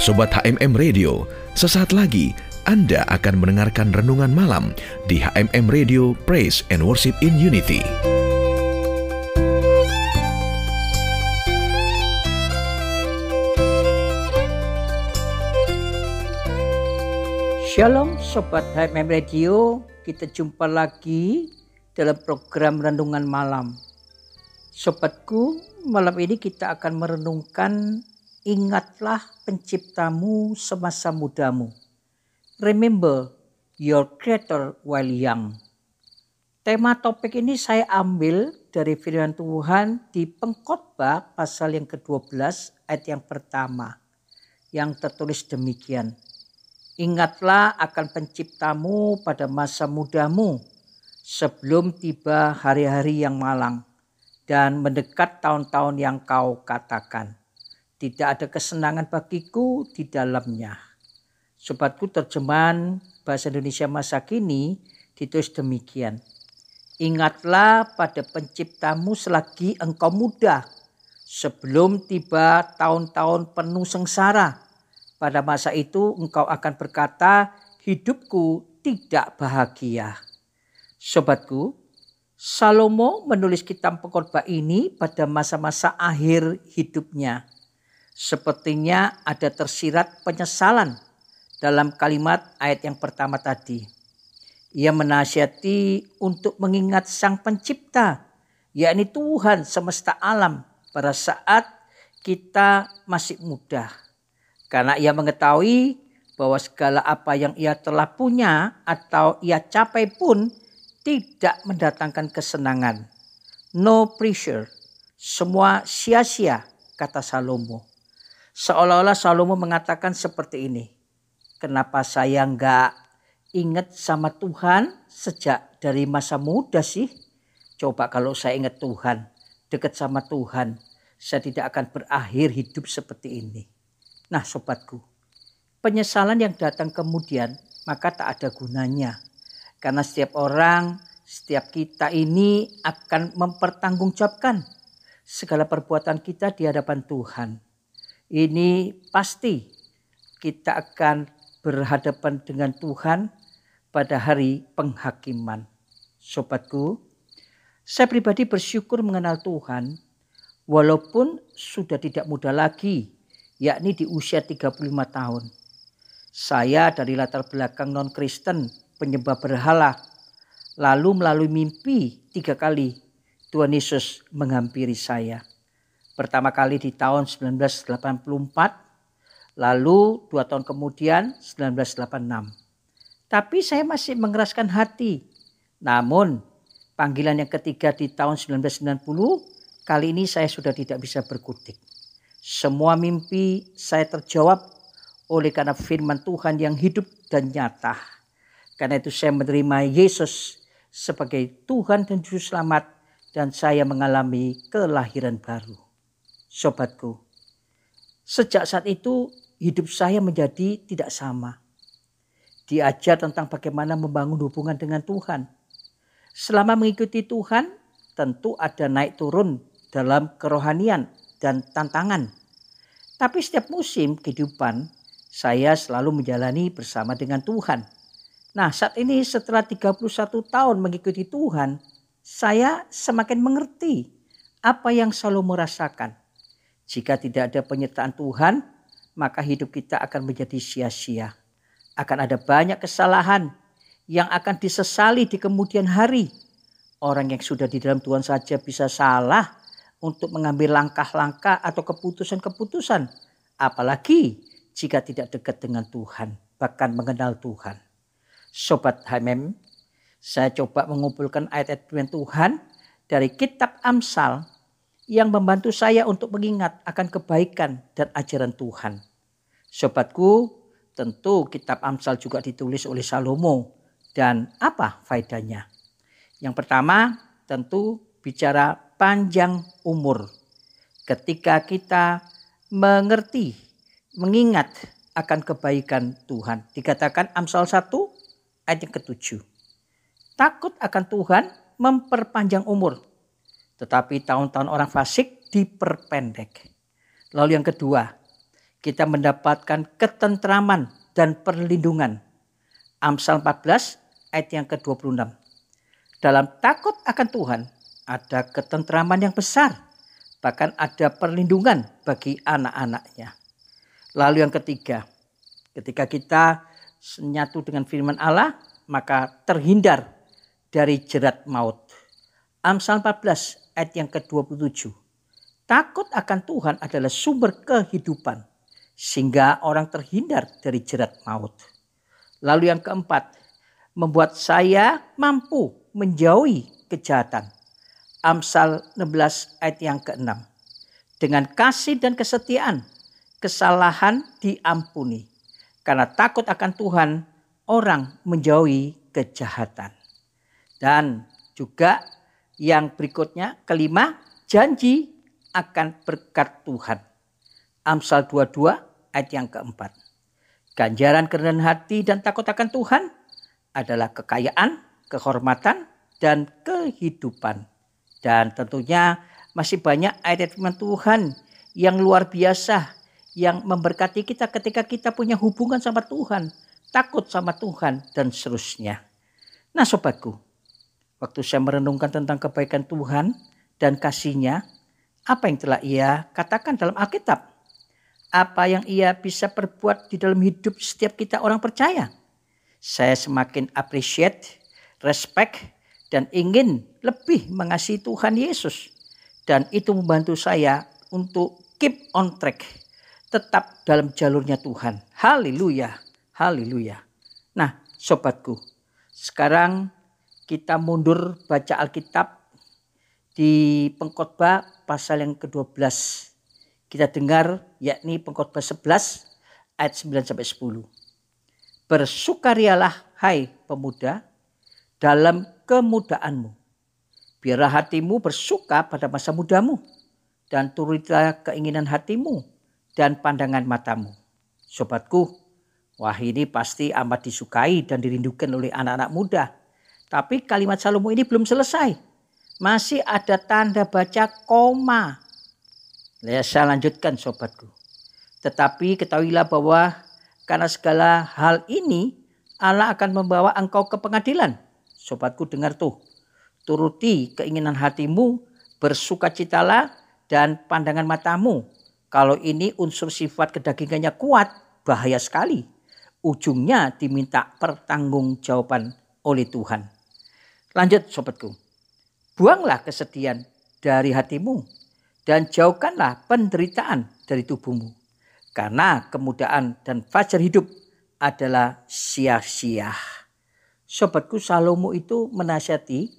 Sobat HMM Radio, sesaat lagi Anda akan mendengarkan renungan malam di HMM Radio Praise and Worship in Unity. Shalom Sobat HMM Radio, kita jumpa lagi dalam program Renungan Malam. Sobatku, malam ini kita akan merenungkan Ingatlah penciptamu semasa mudamu. Remember your creator while young. Tema topik ini saya ambil dari firman Tuhan di pengkhotbah pasal yang ke-12 ayat yang pertama yang tertulis demikian. Ingatlah akan penciptamu pada masa mudamu sebelum tiba hari-hari yang malang dan mendekat tahun-tahun yang kau katakan. Tidak ada kesenangan bagiku di dalamnya. Sobatku terjemahan bahasa Indonesia masa kini ditulis demikian. Ingatlah pada penciptamu selagi engkau muda. Sebelum tiba tahun-tahun penuh sengsara. Pada masa itu engkau akan berkata hidupku tidak bahagia. Sobatku, Salomo menulis kitab pengkhotbah ini pada masa-masa akhir hidupnya. Sepertinya ada tersirat penyesalan dalam kalimat ayat yang pertama tadi. Ia menasihati untuk mengingat Sang Pencipta, yakni Tuhan semesta alam pada saat kita masih muda. Karena ia mengetahui bahwa segala apa yang ia telah punya atau ia capai pun tidak mendatangkan kesenangan. No pressure, semua sia-sia, kata Salomo. Seolah-olah Salomo mengatakan seperti ini. Kenapa saya nggak ingat sama Tuhan sejak dari masa muda sih? Coba kalau saya ingat Tuhan, dekat sama Tuhan, saya tidak akan berakhir hidup seperti ini. Nah sobatku, penyesalan yang datang kemudian maka tak ada gunanya. Karena setiap orang, setiap kita ini akan mempertanggungjawabkan segala perbuatan kita di hadapan Tuhan ini pasti kita akan berhadapan dengan Tuhan pada hari penghakiman. Sobatku, saya pribadi bersyukur mengenal Tuhan walaupun sudah tidak muda lagi, yakni di usia 35 tahun. Saya dari latar belakang non-Kristen, penyembah berhala, lalu melalui mimpi tiga kali Tuhan Yesus menghampiri saya. Pertama kali di tahun 1984, lalu dua tahun kemudian 1986. Tapi saya masih mengeraskan hati. Namun panggilan yang ketiga di tahun 1990, kali ini saya sudah tidak bisa berkutik. Semua mimpi saya terjawab oleh karena firman Tuhan yang hidup dan nyata. Karena itu saya menerima Yesus sebagai Tuhan dan Juru Selamat dan saya mengalami kelahiran baru sobatku. Sejak saat itu hidup saya menjadi tidak sama. Diajar tentang bagaimana membangun hubungan dengan Tuhan. Selama mengikuti Tuhan, tentu ada naik turun dalam kerohanian dan tantangan. Tapi setiap musim kehidupan, saya selalu menjalani bersama dengan Tuhan. Nah saat ini setelah 31 tahun mengikuti Tuhan, saya semakin mengerti apa yang selalu merasakan. Jika tidak ada penyertaan Tuhan, maka hidup kita akan menjadi sia-sia. Akan ada banyak kesalahan yang akan disesali di kemudian hari. Orang yang sudah di dalam Tuhan saja bisa salah untuk mengambil langkah-langkah atau keputusan-keputusan. Apalagi jika tidak dekat dengan Tuhan, bahkan mengenal Tuhan. Sobat HMM, saya coba mengumpulkan ayat-ayat Tuhan dari kitab Amsal yang membantu saya untuk mengingat akan kebaikan dan ajaran Tuhan. Sobatku, tentu kitab Amsal juga ditulis oleh Salomo dan apa faedahnya? Yang pertama, tentu bicara panjang umur. Ketika kita mengerti, mengingat akan kebaikan Tuhan. Dikatakan Amsal 1 ayat yang ketujuh. Takut akan Tuhan memperpanjang umur tetapi tahun-tahun orang fasik diperpendek. Lalu yang kedua, kita mendapatkan ketentraman dan perlindungan. Amsal 14 ayat yang ke-26. Dalam takut akan Tuhan ada ketentraman yang besar. Bahkan ada perlindungan bagi anak-anaknya. Lalu yang ketiga, ketika kita menyatu dengan firman Allah, maka terhindar dari jerat maut. Amsal 14 ayat yang ke-27. Takut akan Tuhan adalah sumber kehidupan sehingga orang terhindar dari jerat maut. Lalu yang keempat, membuat saya mampu menjauhi kejahatan. Amsal 16 ayat yang ke-6. Dengan kasih dan kesetiaan, kesalahan diampuni. Karena takut akan Tuhan, orang menjauhi kejahatan. Dan juga yang berikutnya, kelima, janji akan berkat Tuhan. Amsal 22 ayat yang keempat. Ganjaran kerendahan hati dan takut akan Tuhan adalah kekayaan, kehormatan, dan kehidupan. Dan tentunya masih banyak ayat firman Tuhan yang luar biasa yang memberkati kita ketika kita punya hubungan sama Tuhan, takut sama Tuhan, dan seterusnya. Nah sobatku, waktu saya merenungkan tentang kebaikan Tuhan dan kasihnya, apa yang telah ia katakan dalam Alkitab? apa yang ia bisa perbuat di dalam hidup setiap kita orang percaya. Saya semakin appreciate, respect, dan ingin lebih mengasihi Tuhan Yesus. Dan itu membantu saya untuk keep on track. Tetap dalam jalurnya Tuhan. Haleluya. Haleluya. Nah sobatku. Sekarang kita mundur baca Alkitab di pengkhotbah pasal yang ke-12 kita dengar yakni pengkhotbah 11 ayat 9 sampai 10. Bersukarialah hai pemuda dalam kemudaanmu. Biarlah hatimu bersuka pada masa mudamu dan turutlah keinginan hatimu dan pandangan matamu. Sobatku, wah ini pasti amat disukai dan dirindukan oleh anak-anak muda. Tapi kalimat Salomo ini belum selesai. Masih ada tanda baca koma Ya, saya lanjutkan sobatku. Tetapi ketahuilah bahwa karena segala hal ini Allah akan membawa engkau ke pengadilan. Sobatku dengar tuh. Turuti keinginan hatimu, bersukacitalah dan pandangan matamu. Kalau ini unsur sifat kedagingannya kuat, bahaya sekali. Ujungnya diminta pertanggungjawaban oleh Tuhan. Lanjut sobatku. Buanglah kesedihan dari hatimu dan jauhkanlah penderitaan dari tubuhmu. Karena kemudahan dan fajar hidup adalah sia-sia. Sobatku Salomo itu menasihati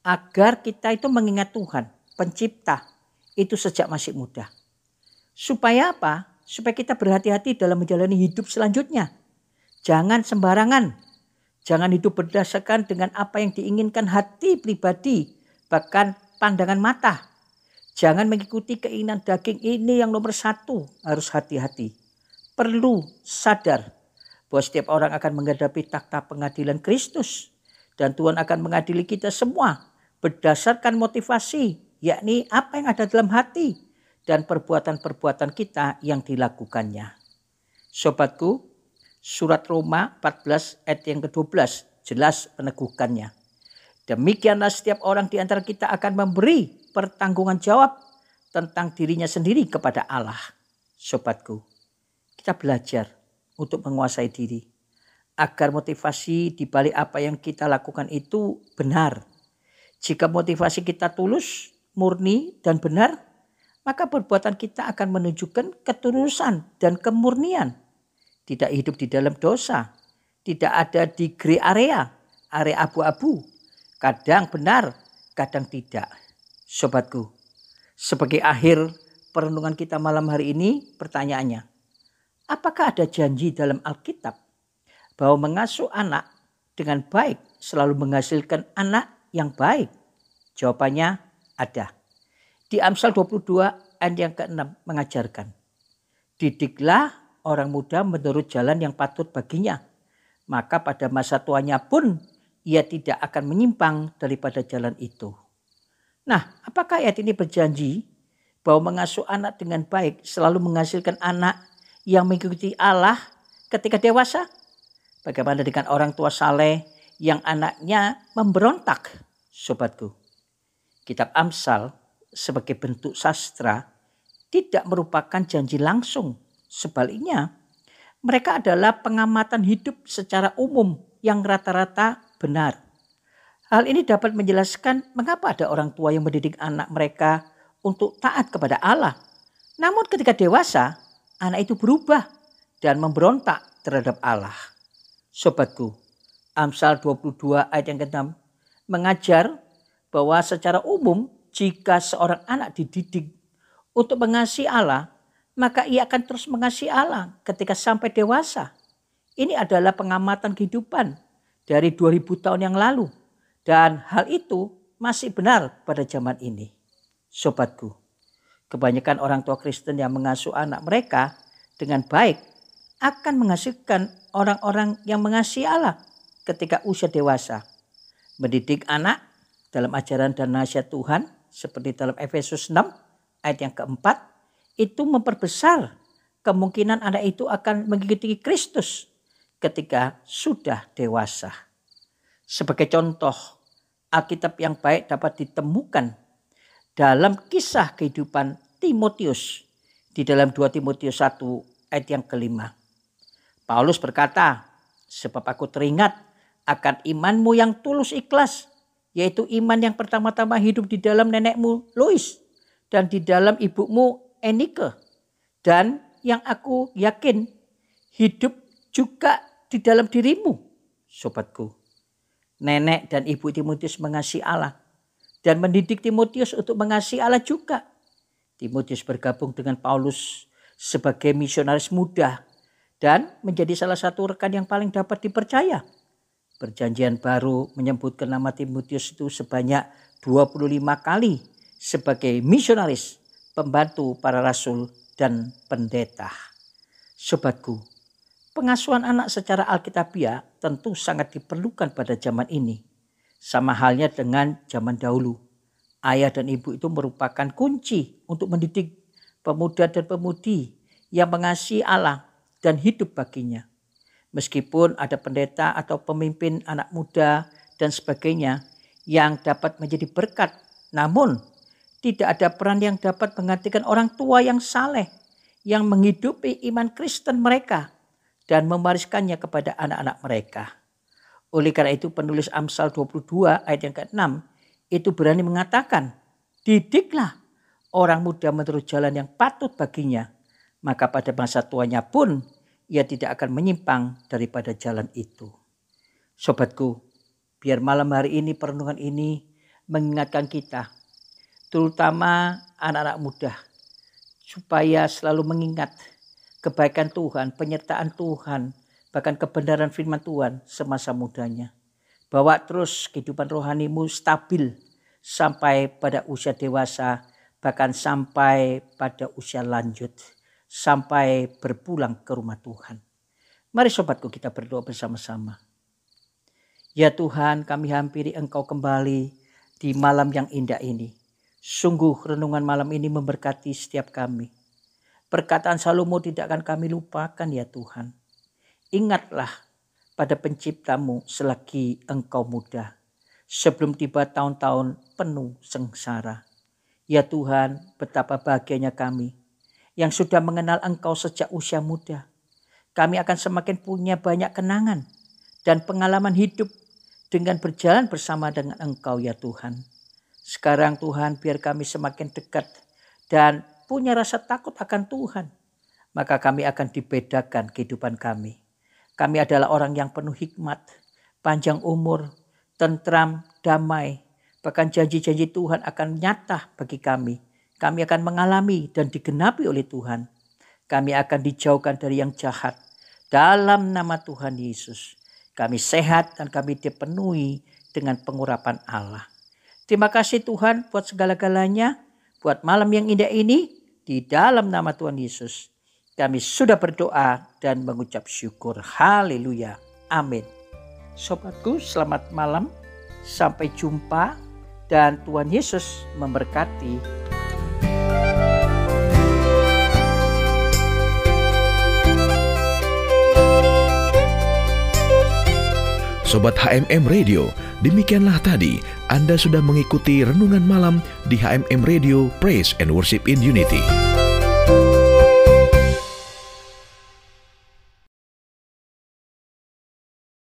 agar kita itu mengingat Tuhan, pencipta, itu sejak masih muda. Supaya apa? Supaya kita berhati-hati dalam menjalani hidup selanjutnya. Jangan sembarangan. Jangan hidup berdasarkan dengan apa yang diinginkan hati pribadi, bahkan pandangan mata. Jangan mengikuti keinginan daging ini yang nomor satu. Harus hati-hati. Perlu sadar bahwa setiap orang akan menghadapi takhta pengadilan Kristus. Dan Tuhan akan mengadili kita semua berdasarkan motivasi. Yakni apa yang ada dalam hati. Dan perbuatan-perbuatan kita yang dilakukannya. Sobatku, surat Roma 14 ayat yang ke-12 jelas peneguhkannya. Demikianlah setiap orang di antara kita akan memberi pertanggungan jawab tentang dirinya sendiri kepada Allah. Sobatku, kita belajar untuk menguasai diri. Agar motivasi di balik apa yang kita lakukan itu benar. Jika motivasi kita tulus, murni, dan benar, maka perbuatan kita akan menunjukkan ketulusan dan kemurnian. Tidak hidup di dalam dosa, tidak ada di grey area, area abu-abu. Kadang benar, kadang tidak. Sobatku, sebagai akhir perenungan kita malam hari ini pertanyaannya. Apakah ada janji dalam Alkitab bahwa mengasuh anak dengan baik selalu menghasilkan anak yang baik? Jawabannya ada. Di Amsal 22 ayat yang ke-6 mengajarkan. Didiklah orang muda menurut jalan yang patut baginya. Maka pada masa tuanya pun ia tidak akan menyimpang daripada jalan itu. Nah, apakah ayat ini berjanji bahwa mengasuh anak dengan baik selalu menghasilkan anak yang mengikuti Allah ketika dewasa? Bagaimana dengan orang tua saleh yang anaknya memberontak, sobatku? Kitab Amsal sebagai bentuk sastra tidak merupakan janji langsung. Sebaliknya, mereka adalah pengamatan hidup secara umum yang rata-rata benar. Hal ini dapat menjelaskan mengapa ada orang tua yang mendidik anak mereka untuk taat kepada Allah. Namun ketika dewasa, anak itu berubah dan memberontak terhadap Allah. Sobatku, Amsal 22 ayat yang ke-6 mengajar bahwa secara umum jika seorang anak dididik untuk mengasihi Allah, maka ia akan terus mengasihi Allah ketika sampai dewasa. Ini adalah pengamatan kehidupan dari 2000 tahun yang lalu. Dan hal itu masih benar pada zaman ini. Sobatku, kebanyakan orang tua Kristen yang mengasuh anak mereka dengan baik akan menghasilkan orang-orang yang mengasihi Allah ketika usia dewasa. Mendidik anak dalam ajaran dan nasihat Tuhan seperti dalam Efesus 6 ayat yang keempat itu memperbesar kemungkinan anak itu akan mengikuti Kristus ketika sudah dewasa. Sebagai contoh, Alkitab yang baik dapat ditemukan dalam kisah kehidupan Timotius di dalam 2 Timotius 1 ayat yang kelima. Paulus berkata, sebab aku teringat akan imanmu yang tulus ikhlas, yaitu iman yang pertama-tama hidup di dalam nenekmu Lois dan di dalam ibumu Enike. Dan yang aku yakin hidup juga di dalam dirimu, sobatku. Nenek dan ibu Timotius mengasihi Allah dan mendidik Timotius untuk mengasihi Allah juga. Timotius bergabung dengan Paulus sebagai misionaris muda dan menjadi salah satu rekan yang paling dapat dipercaya. Perjanjian baru menyebutkan nama Timotius itu sebanyak 25 kali sebagai misionaris, pembantu para rasul dan pendeta. Sobatku, pengasuhan anak secara alkitabiah tentu sangat diperlukan pada zaman ini. Sama halnya dengan zaman dahulu. Ayah dan ibu itu merupakan kunci untuk mendidik pemuda dan pemudi yang mengasihi Allah dan hidup baginya. Meskipun ada pendeta atau pemimpin anak muda dan sebagainya yang dapat menjadi berkat, namun tidak ada peran yang dapat menggantikan orang tua yang saleh yang menghidupi iman Kristen mereka dan mewariskannya kepada anak-anak mereka. Oleh karena itu penulis Amsal 22 ayat yang ke-6 itu berani mengatakan, didiklah orang muda menurut jalan yang patut baginya maka pada masa tuanya pun ia tidak akan menyimpang daripada jalan itu. Sobatku, biar malam hari ini perenungan ini mengingatkan kita, terutama anak-anak muda, supaya selalu mengingat kebaikan Tuhan, penyertaan Tuhan, bahkan kebenaran firman Tuhan semasa mudanya. Bawa terus kehidupan rohanimu stabil sampai pada usia dewasa, bahkan sampai pada usia lanjut sampai berpulang ke rumah Tuhan. Mari sobatku kita berdoa bersama-sama. Ya Tuhan kami hampiri engkau kembali di malam yang indah ini. Sungguh renungan malam ini memberkati setiap kami. Perkataan Salomo tidak akan kami lupakan ya Tuhan. Ingatlah pada penciptamu selagi engkau muda. Sebelum tiba tahun-tahun penuh sengsara. Ya Tuhan betapa bahagianya kami yang sudah mengenal Engkau sejak usia muda. Kami akan semakin punya banyak kenangan dan pengalaman hidup dengan berjalan bersama dengan Engkau ya Tuhan. Sekarang Tuhan biar kami semakin dekat dan punya rasa takut akan Tuhan. Maka kami akan dibedakan kehidupan kami. Kami adalah orang yang penuh hikmat, panjang umur, tentram, damai. Bahkan janji-janji Tuhan akan nyata bagi kami kami akan mengalami dan digenapi oleh Tuhan. Kami akan dijauhkan dari yang jahat. Dalam nama Tuhan Yesus, kami sehat dan kami dipenuhi dengan pengurapan Allah. Terima kasih Tuhan buat segala-galanya, buat malam yang indah ini, di dalam nama Tuhan Yesus. Kami sudah berdoa dan mengucap syukur. Haleluya. Amin. Sobatku, selamat malam. Sampai jumpa dan Tuhan Yesus memberkati. Sobat HMM Radio, demikianlah tadi anda sudah mengikuti renungan malam di HMM Radio Praise and Worship in Unity.